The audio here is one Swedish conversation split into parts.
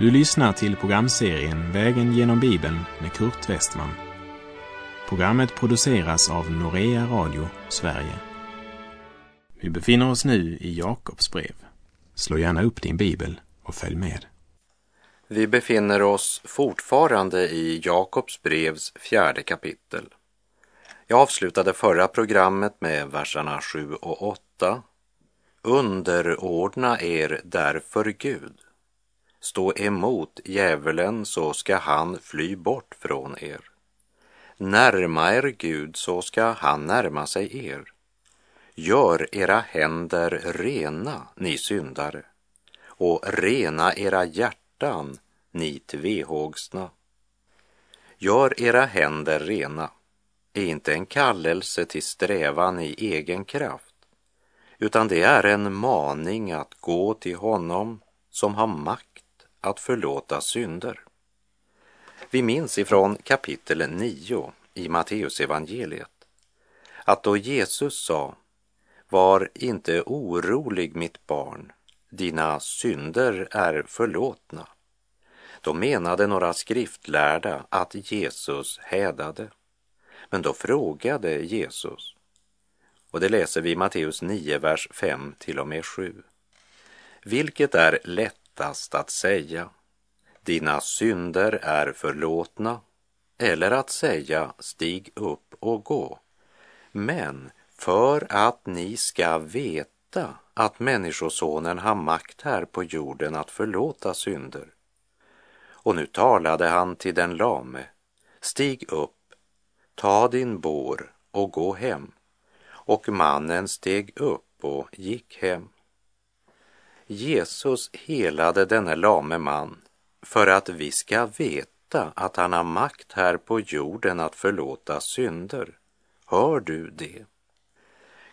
Du lyssnar till programserien Vägen genom Bibeln med Kurt Westman. Programmet produceras av Norea Radio Sverige. Vi befinner oss nu i Jakobs brev. Slå gärna upp din bibel och följ med. Vi befinner oss fortfarande i Jakobs brevs fjärde kapitel. Jag avslutade förra programmet med verserna 7 och 8. Underordna er därför Gud. Stå emot djävulen så ska han fly bort från er. Närma er Gud så ska han närma sig er. Gör era händer rena, ni syndare, och rena era hjärtan, ni tvehågsna. Gör era händer rena är inte en kallelse till strävan i egen kraft, utan det är en maning att gå till honom som har makt att förlåta synder. Vi minns ifrån kapitel 9 i Matteusevangeliet att då Jesus sa Var inte orolig mitt barn, dina synder är förlåtna. Då menade några skriftlärda att Jesus hädade. Men då frågade Jesus, och det läser vi i Matteus 9, vers 5 till och med 7. Vilket är lätt lättast att säga dina synder är förlåtna eller att säga stig upp och gå. Men för att ni ska veta att Människosonen har makt här på jorden att förlåta synder. Och nu talade han till den lame. Stig upp, ta din bår och gå hem. Och mannen steg upp och gick hem. Jesus helade denne lame man för att vi ska veta att han har makt här på jorden att förlåta synder. Hör du det?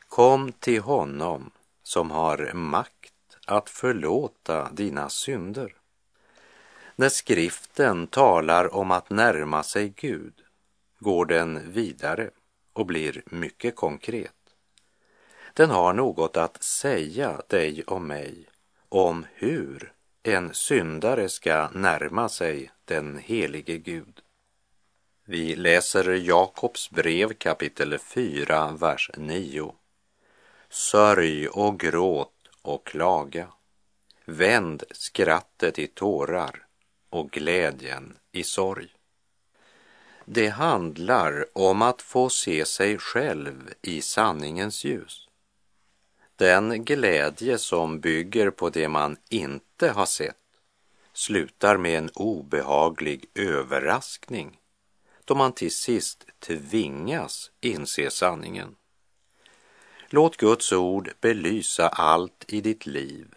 Kom till honom som har makt att förlåta dina synder. När skriften talar om att närma sig Gud går den vidare och blir mycket konkret. Den har något att säga dig och mig om hur en syndare ska närma sig den helige Gud. Vi läser Jakobs brev kapitel 4, vers 9. Sörj och gråt och klaga. Vänd skrattet i tårar och glädjen i sorg. Det handlar om att få se sig själv i sanningens ljus. Den glädje som bygger på det man inte har sett slutar med en obehaglig överraskning då man till sist tvingas inse sanningen. Låt Guds ord belysa allt i ditt liv,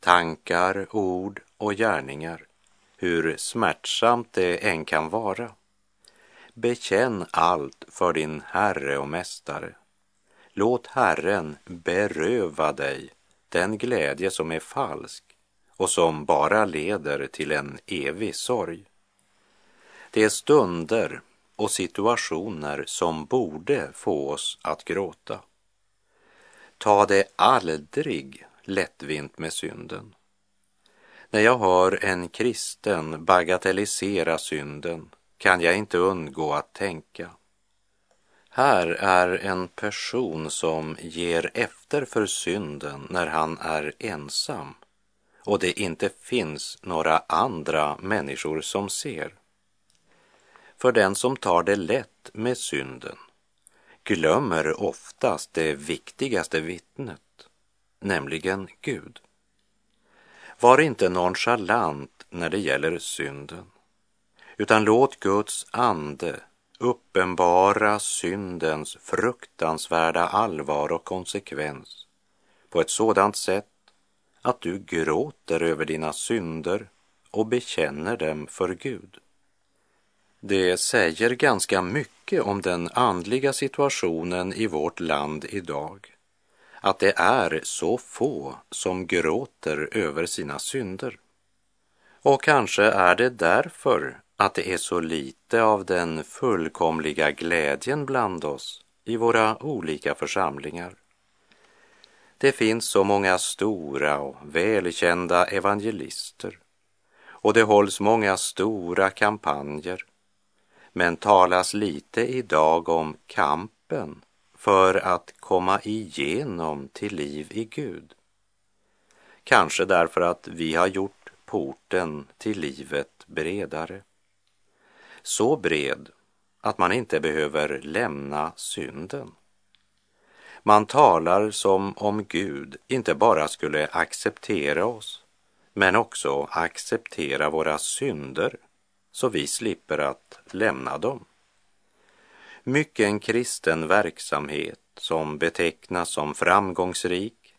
tankar, ord och gärningar, hur smärtsamt det än kan vara. Bekänn allt för din Herre och Mästare Låt Herren beröva dig den glädje som är falsk och som bara leder till en evig sorg. Det är stunder och situationer som borde få oss att gråta. Ta det aldrig lättvint med synden. När jag hör en kristen bagatellisera synden kan jag inte undgå att tänka här är en person som ger efter för synden när han är ensam och det inte finns några andra människor som ser. För den som tar det lätt med synden glömmer oftast det viktigaste vittnet, nämligen Gud. Var inte nonchalant när det gäller synden, utan låt Guds ande uppenbara syndens fruktansvärda allvar och konsekvens på ett sådant sätt att du gråter över dina synder och bekänner dem för Gud. Det säger ganska mycket om den andliga situationen i vårt land idag, att det är så få som gråter över sina synder. Och kanske är det därför att det är så lite av den fullkomliga glädjen bland oss i våra olika församlingar. Det finns så många stora och välkända evangelister och det hålls många stora kampanjer. Men talas lite idag om kampen för att komma igenom till liv i Gud. Kanske därför att vi har gjort porten till livet bredare. Så bred att man inte behöver lämna synden. Man talar som om Gud inte bara skulle acceptera oss, men också acceptera våra synder så vi slipper att lämna dem. Mycken kristen verksamhet som betecknas som framgångsrik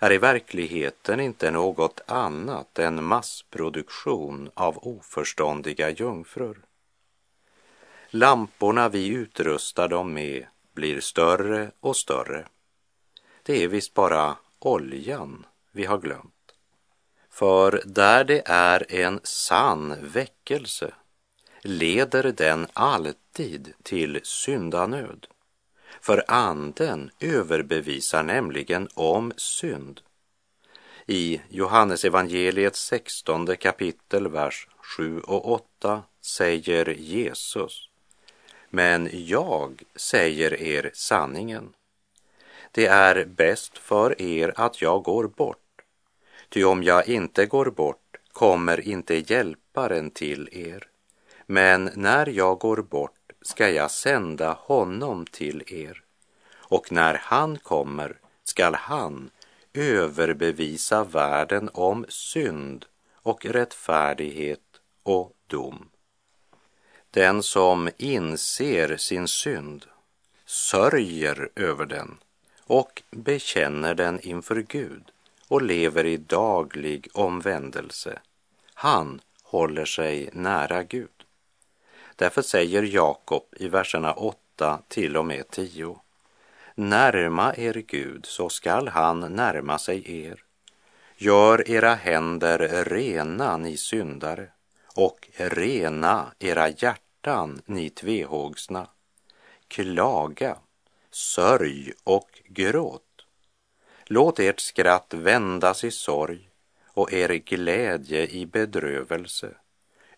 är i verkligheten inte något annat än massproduktion av oförståndiga jungfrur. Lamporna vi utrustar dem med blir större och större. Det är visst bara oljan vi har glömt. För där det är en sann väckelse leder den alltid till syndanöd. För anden överbevisar nämligen om synd. I Johannesevangeliets 16 kapitel, vers 7 och 8 säger Jesus men jag säger er sanningen. Det är bäst för er att jag går bort. Ty om jag inte går bort kommer inte hjälparen till er. Men när jag går bort ska jag sända honom till er. Och när han kommer skall han överbevisa världen om synd och rättfärdighet och dom. Den som inser sin synd sörjer över den och bekänner den inför Gud och lever i daglig omvändelse. Han håller sig nära Gud. Därför säger Jakob i verserna 8 till och med 10. Närma er Gud så skall han närma sig er. Gör era händer rena, ni syndare, och rena era hjärtan hjärtan, ni tvehågsna. Klaga, sörj och gråt. Låt ert skratt vändas i sorg och er glädje i bedrövelse.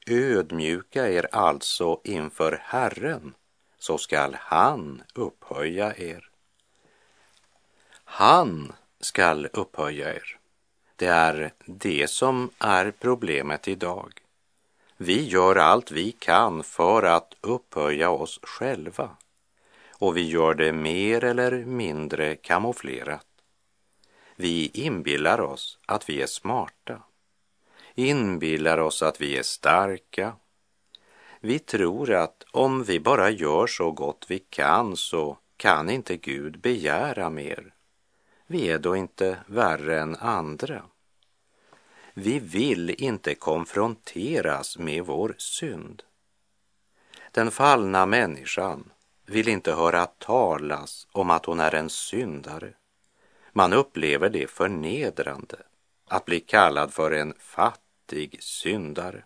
Ödmjuka er alltså inför Herren, så skall han upphöja er. Han skall upphöja er. Det är det som är problemet idag. Vi gör allt vi kan för att upphöja oss själva och vi gör det mer eller mindre kamouflerat. Vi inbillar oss att vi är smarta, inbillar oss att vi är starka. Vi tror att om vi bara gör så gott vi kan så kan inte Gud begära mer. Vi är då inte värre än andra. Vi vill inte konfronteras med vår synd. Den fallna människan vill inte höra talas om att hon är en syndare. Man upplever det förnedrande att bli kallad för en fattig syndare.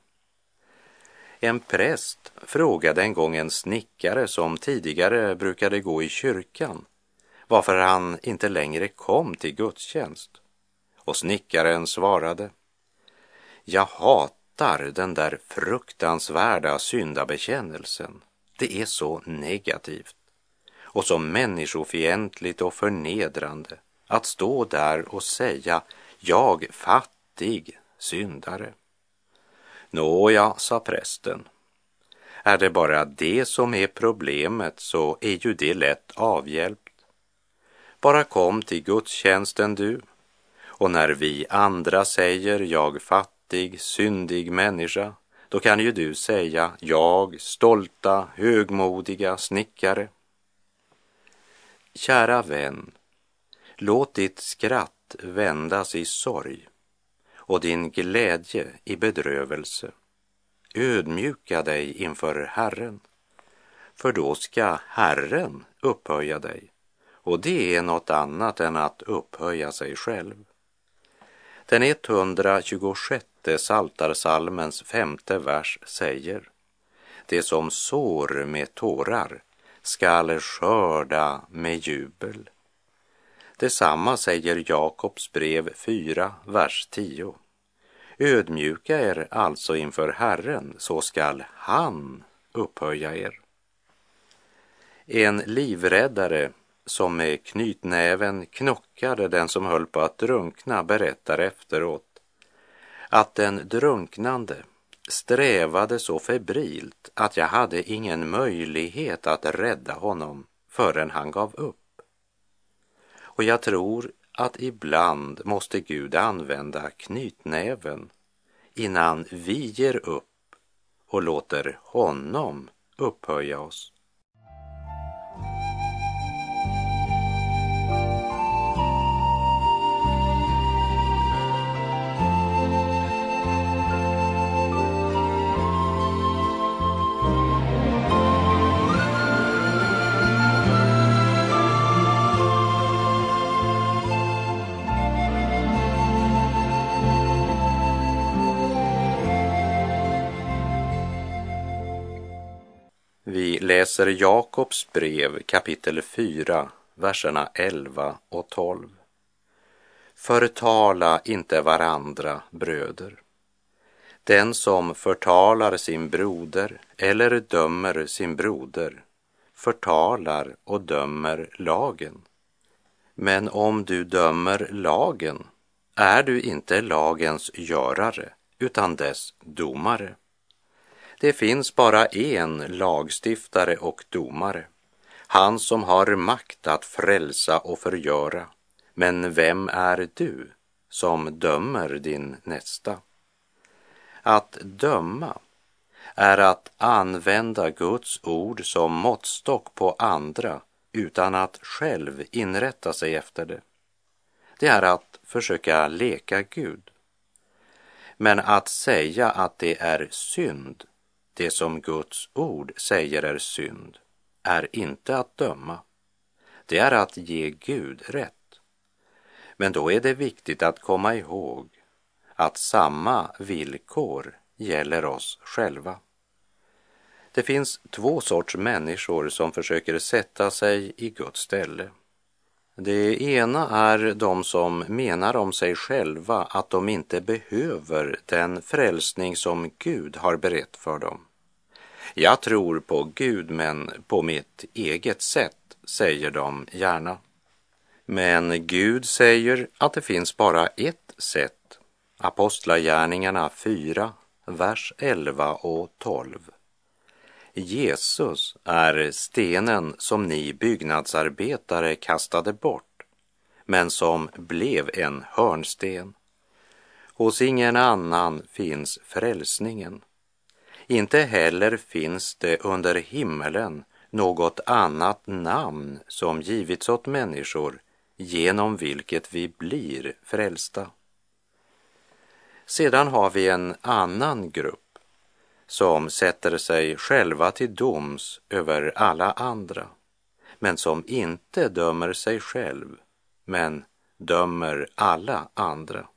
En präst frågade en gång en snickare som tidigare brukade gå i kyrkan varför han inte längre kom till gudstjänst. Och snickaren svarade jag hatar den där fruktansvärda syndabekännelsen. Det är så negativt och så människofientligt och förnedrande att stå där och säga jag fattig syndare. Nåja, sa prästen. Är det bara det som är problemet så är ju det lätt avhjälpt. Bara kom till gudstjänsten du och när vi andra säger jag fattig fattig, syndig människa, då kan ju du säga jag, stolta, högmodiga snickare. Kära vän, låt ditt skratt vändas i sorg och din glädje i bedrövelse. Ödmjuka dig inför Herren, för då ska Herren upphöja dig och det är något annat än att upphöja sig själv. Den 126 Saltarsalmens femte vers säger Det som sår med tårar skall skörda med jubel. Detsamma säger Jakobs brev 4, vers 10. Ödmjuka er alltså inför Herren, så skall han upphöja er. En livräddare som med knytnäven knockade den som höll på att drunkna berättar efteråt att den drunknande strävade så febrilt att jag hade ingen möjlighet att rädda honom förrän han gav upp. Och jag tror att ibland måste Gud använda knytnäven innan vi ger upp och låter honom upphöja oss. Läser Jakobs brev kapitel 4, verserna 11 och 12. Förtala inte varandra, bröder. Den som förtalar sin broder eller dömer sin broder förtalar och dömer lagen. Men om du dömer lagen är du inte lagens görare utan dess domare. Det finns bara en lagstiftare och domare, han som har makt att frälsa och förgöra. Men vem är du som dömer din nästa? Att döma är att använda Guds ord som måttstock på andra utan att själv inrätta sig efter det. Det är att försöka leka Gud. Men att säga att det är synd det som Guds ord säger är synd är inte att döma. Det är att ge Gud rätt. Men då är det viktigt att komma ihåg att samma villkor gäller oss själva. Det finns två sorts människor som försöker sätta sig i Guds ställe. Det ena är de som menar om sig själva att de inte behöver den frälsning som Gud har berett för dem. Jag tror på Gud, men på mitt eget sätt, säger de gärna. Men Gud säger att det finns bara ett sätt. Apostlagärningarna 4, vers 11 och 12. Jesus är stenen som ni byggnadsarbetare kastade bort, men som blev en hörnsten. Hos ingen annan finns frälsningen. Inte heller finns det under himmelen något annat namn som givits åt människor genom vilket vi blir frälsta. Sedan har vi en annan grupp som sätter sig själva till doms över alla andra, men som inte dömer sig själv, men dömer alla andra.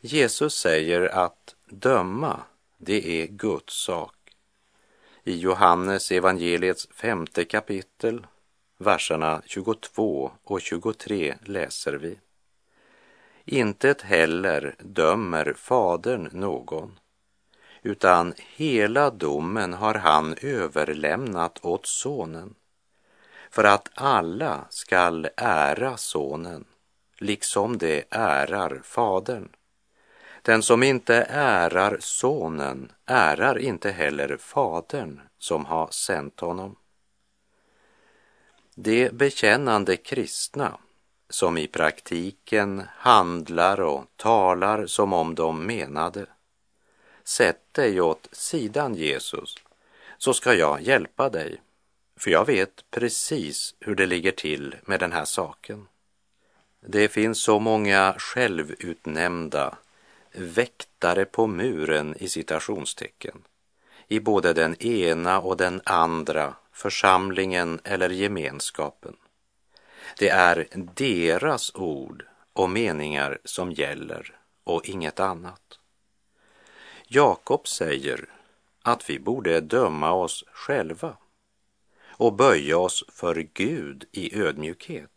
Jesus säger att döma, det är Guds sak. I Johannes evangeliets femte kapitel, verserna 22 och 23 läser vi. Intet heller dömer Fadern någon, utan hela domen har han överlämnat åt Sonen, för att alla skall ära Sonen, liksom de ärar Fadern. Den som inte ärar Sonen ärar inte heller Fadern som har sänt honom. De bekännande kristna som i praktiken handlar och talar som om de menade Sätt dig åt sidan Jesus, så ska jag hjälpa dig, för jag vet precis hur det ligger till med den här saken. Det finns så många självutnämnda väktare på muren i citationstecken i både den ena och den andra församlingen eller gemenskapen. Det är deras ord och meningar som gäller och inget annat. Jakob säger att vi borde döma oss själva och böja oss för Gud i ödmjukhet.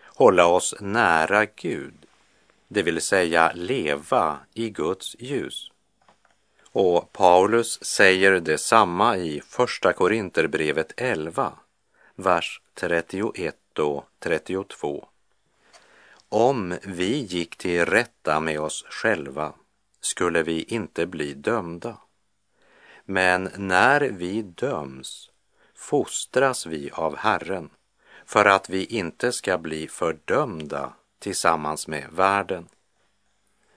Hålla oss nära Gud det vill säga leva i Guds ljus. Och Paulus säger detsamma i Första Korinterbrevet 11, vers 31 och 32. Om vi gick till rätta med oss själva skulle vi inte bli dömda. Men när vi döms fostras vi av Herren för att vi inte ska bli fördömda tillsammans med världen.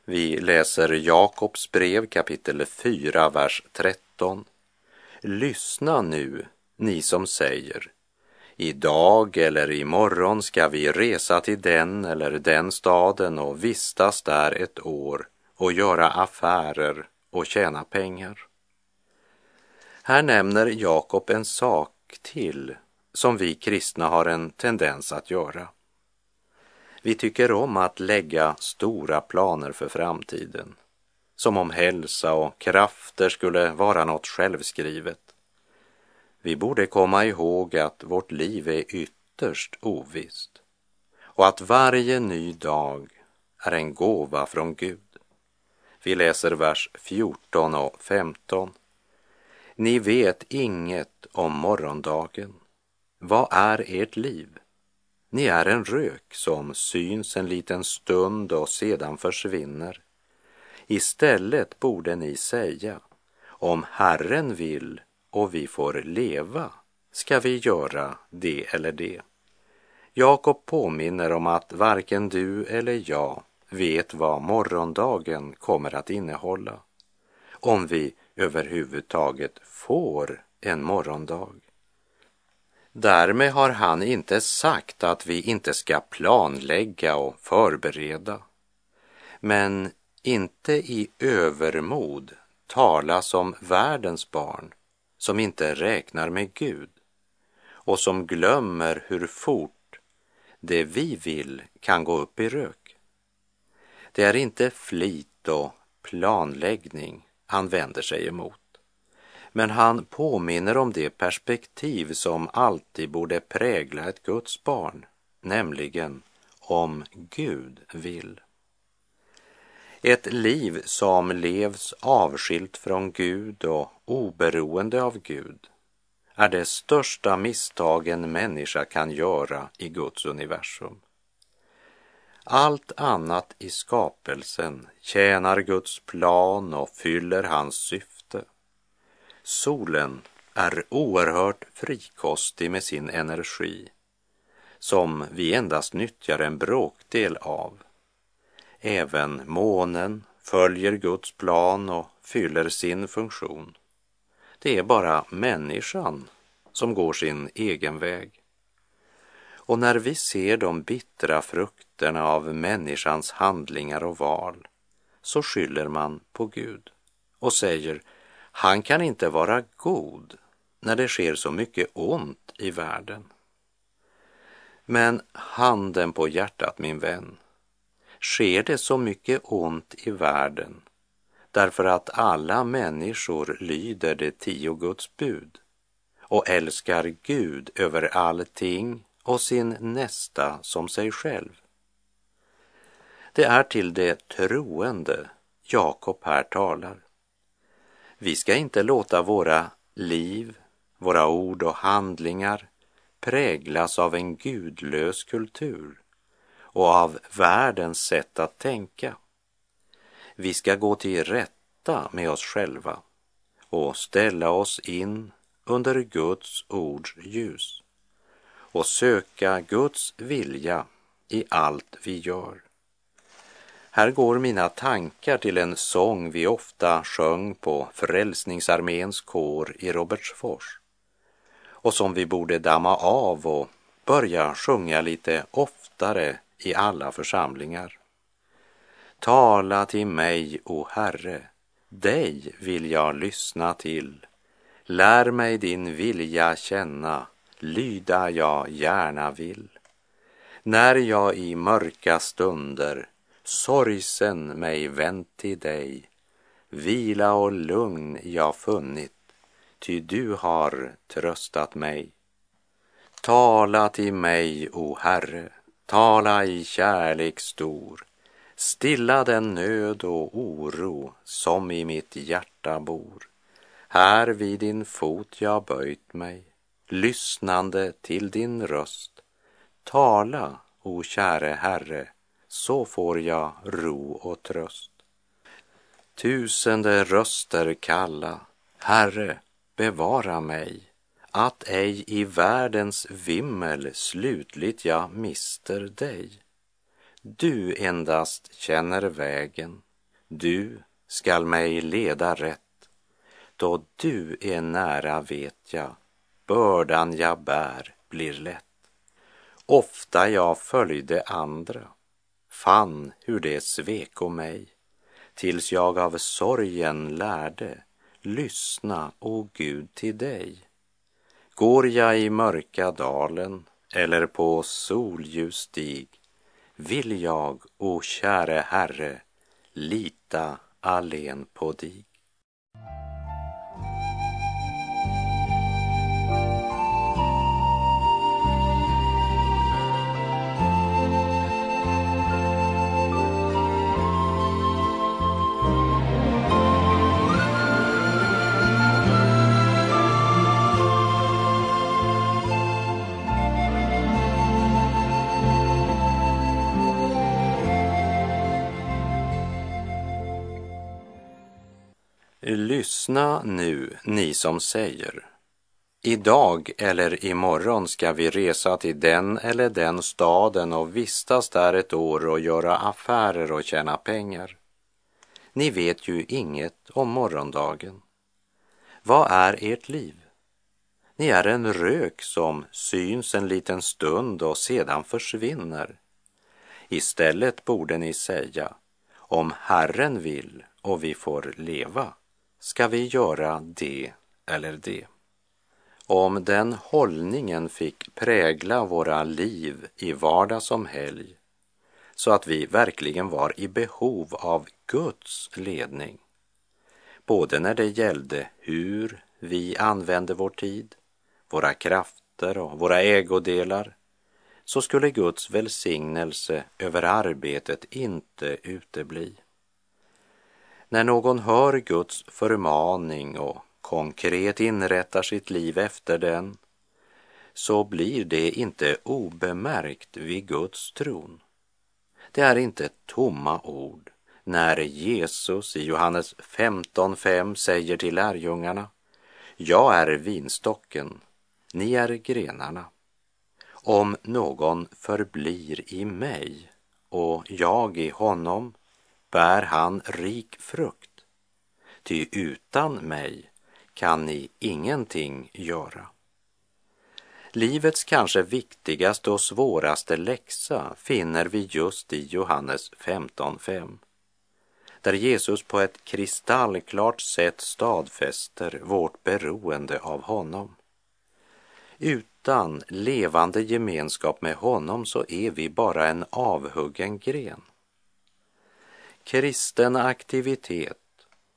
Vi läser Jakobs brev kapitel 4, vers 13. Lyssna nu, ni som säger Idag eller imorgon ska vi resa till den eller den staden och vistas där ett år och göra affärer och tjäna pengar. Här nämner Jakob en sak till som vi kristna har en tendens att göra. Vi tycker om att lägga stora planer för framtiden, som om hälsa och krafter skulle vara något självskrivet. Vi borde komma ihåg att vårt liv är ytterst ovisst och att varje ny dag är en gåva från Gud. Vi läser vers 14 och 15. Ni vet inget om morgondagen. Vad är ert liv? Ni är en rök som syns en liten stund och sedan försvinner. Istället borde ni säga, om Herren vill och vi får leva ska vi göra det eller det. Jakob påminner om att varken du eller jag vet vad morgondagen kommer att innehålla. Om vi överhuvudtaget får en morgondag. Därmed har han inte sagt att vi inte ska planlägga och förbereda. Men inte i övermod tala som världens barn som inte räknar med Gud och som glömmer hur fort det vi vill kan gå upp i rök. Det är inte flit och planläggning han vänder sig emot. Men han påminner om det perspektiv som alltid borde prägla ett Guds barn, nämligen om Gud vill. Ett liv som levs avskilt från Gud och oberoende av Gud är det största misstag en människa kan göra i Guds universum. Allt annat i skapelsen tjänar Guds plan och fyller hans syfte. Solen är oerhört frikostig med sin energi som vi endast nyttjar en bråkdel av. Även månen följer Guds plan och fyller sin funktion. Det är bara människan som går sin egen väg. Och när vi ser de bittra frukterna av människans handlingar och val så skyller man på Gud och säger han kan inte vara god när det sker så mycket ont i världen. Men handen på hjärtat min vän, sker det så mycket ont i världen därför att alla människor lyder de tio Guds bud och älskar Gud över allting och sin nästa som sig själv. Det är till det troende Jakob här talar. Vi ska inte låta våra liv, våra ord och handlingar präglas av en gudlös kultur och av världens sätt att tänka. Vi ska gå till rätta med oss själva och ställa oss in under Guds ords ljus och söka Guds vilja i allt vi gör. Här går mina tankar till en sång vi ofta sjöng på Frälsningsarméns kår i Robertsfors och som vi borde damma av och börja sjunga lite oftare i alla församlingar. Tala till mig, o Herre, dig vill jag lyssna till. Lär mig din vilja känna, lyda jag gärna vill. När jag i mörka stunder sorgsen mig vänt till dig, vila och lugn jag funnit, ty du har tröstat mig. Tala till mig, o Herre, tala i kärlek stor, Stilla den nöd och oro som i mitt hjärta bor. Här vid din fot jag böjt mig, lyssnande till din röst. Tala, o käre Herre, så får jag ro och tröst. Tusende röster kalla, Herre, bevara mig, att ej i världens vimmel slutligt jag mister dig. Du endast känner vägen, du skall mig leda rätt. Då du är nära vet jag, bördan jag bär blir lätt. Ofta jag följde andra, fann hur det sveko mig, tills jag av sorgen lärde lyssna, o Gud, till dig. Går jag i mörka dalen eller på solljus stig vill jag, o käre Herre, lita allen på dig. Lyssna nu, ni som säger Idag eller imorgon ska vi resa till den eller den staden och vistas där ett år och göra affärer och tjäna pengar. Ni vet ju inget om morgondagen. Vad är ert liv? Ni är en rök som syns en liten stund och sedan försvinner. Istället borde ni säga, om Herren vill och vi får leva, ska vi göra det eller det. Om den hållningen fick prägla våra liv i vardag som helg så att vi verkligen var i behov av Guds ledning, både när det gällde hur vi använde vår tid, våra krafter och våra ägodelar, så skulle Guds välsignelse över arbetet inte utebli. När någon hör Guds förmaning och konkret inrättar sitt liv efter den, så blir det inte obemärkt vid Guds tron. Det är inte tomma ord när Jesus i Johannes 15.5 säger till lärjungarna, jag är vinstocken, ni är grenarna. Om någon förblir i mig och jag i honom bär han rik frukt. Ty utan mig kan ni ingenting göra. Livets kanske viktigaste och svåraste läxa finner vi just i Johannes 15.5 där Jesus på ett kristallklart sätt stadfäster vårt beroende av honom. Utan levande gemenskap med honom så är vi bara en avhuggen gren. Kristen aktivitet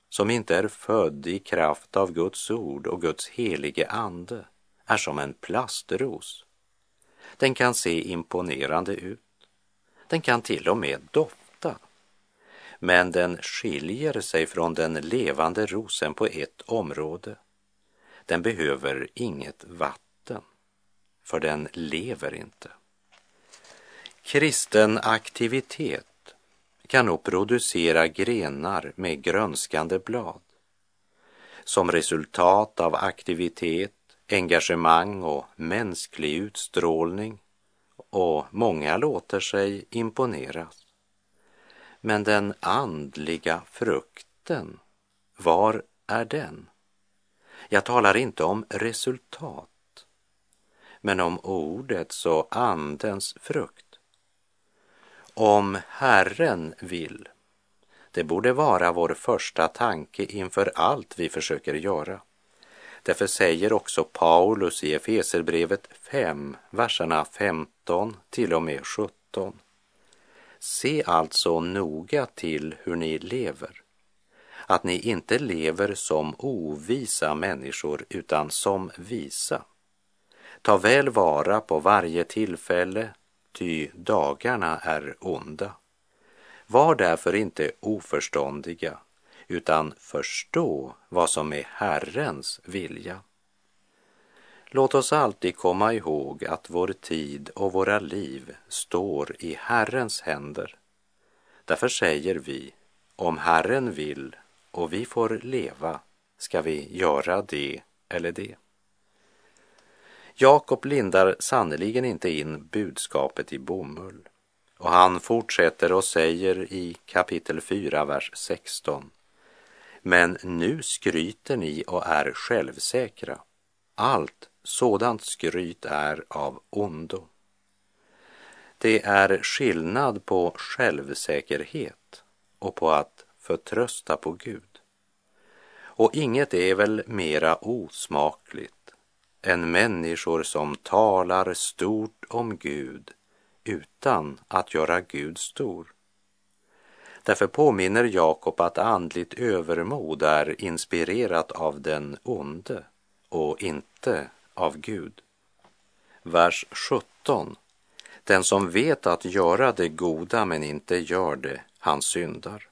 som inte är född i kraft av Guds ord och Guds helige ande är som en plastros. Den kan se imponerande ut. Den kan till och med dofta. Men den skiljer sig från den levande rosen på ett område. Den behöver inget vatten, för den lever inte. Kristen aktivitet kan nog producera grenar med grönskande blad. Som resultat av aktivitet, engagemang och mänsklig utstrålning och många låter sig imponeras. Men den andliga frukten, var är den? Jag talar inte om resultat, men om ordets och andens frukt om Herren vill. Det borde vara vår första tanke inför allt vi försöker göra. Därför säger också Paulus i Efeserbrevet 5, verserna 15 till och med 17. Se alltså noga till hur ni lever, att ni inte lever som ovisa människor utan som visa. Ta väl vara på varje tillfälle ty dagarna är onda. Var därför inte oförståndiga, utan förstå vad som är Herrens vilja. Låt oss alltid komma ihåg att vår tid och våra liv står i Herrens händer. Därför säger vi, om Herren vill och vi får leva, ska vi göra det eller det. Jakob lindar sannerligen inte in budskapet i bomull. Och han fortsätter och säger i kapitel 4, vers 16. Men nu skryter ni och är självsäkra. Allt sådant skryt är av ondo. Det är skillnad på självsäkerhet och på att förtrösta på Gud. Och inget är väl mera osmakligt än människor som talar stort om Gud utan att göra Gud stor. Därför påminner Jakob att andligt övermod är inspirerat av den onde och inte av Gud. Vers 17. Den som vet att göra det goda men inte gör det, han syndar.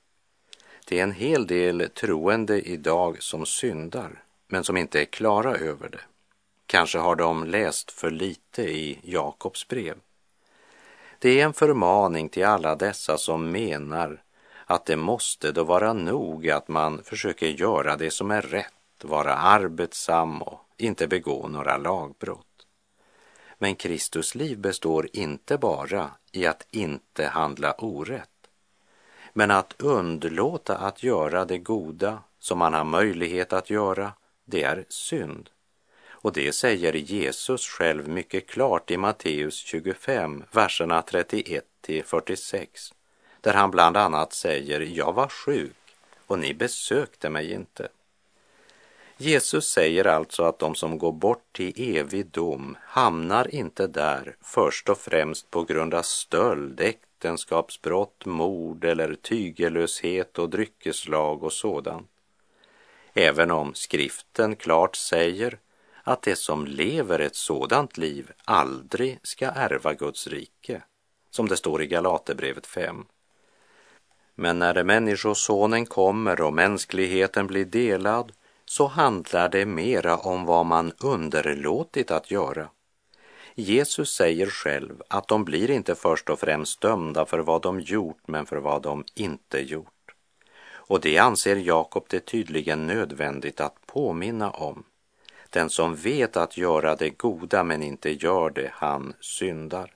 Det är en hel del troende idag som syndar, men som inte är klara över det. Kanske har de läst för lite i Jakobs brev. Det är en förmaning till alla dessa som menar att det måste då vara nog att man försöker göra det som är rätt, vara arbetsam och inte begå några lagbrott. Men Kristus liv består inte bara i att inte handla orätt, men att underlåta att göra det goda som man har möjlighet att göra, det är synd. Och det säger Jesus själv mycket klart i Matteus 25, verserna 31 till 46, där han bland annat säger, jag var sjuk och ni besökte mig inte. Jesus säger alltså att de som går bort till evig dom hamnar inte där först och främst på grund av stöld, äktenskapsbrott, mord eller tygelöshet och dryckeslag och sådant. Även om skriften klart säger att det som lever ett sådant liv aldrig ska ärva Guds rike, som det står i Galaterbrevet 5. Men när Människosonen kommer och mänskligheten blir delad så handlar det mera om vad man underlåtit att göra. Jesus säger själv att de blir inte först och främst dömda för vad de gjort, men för vad de inte gjort. Och det anser Jakob det tydligen nödvändigt att påminna om. Den som vet att göra det goda men inte gör det, han syndar.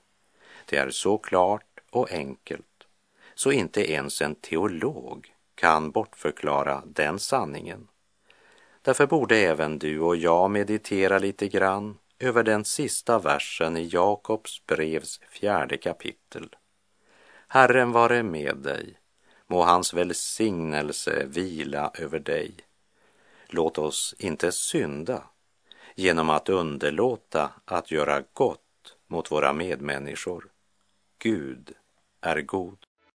Det är så klart och enkelt så inte ens en teolog kan bortförklara den sanningen. Därför borde även du och jag meditera lite grann över den sista versen i Jakobs brevs fjärde kapitel. Herren vare med dig, må hans välsignelse vila över dig. Låt oss inte synda genom att underlåta att göra gott mot våra medmänniskor. Gud är god.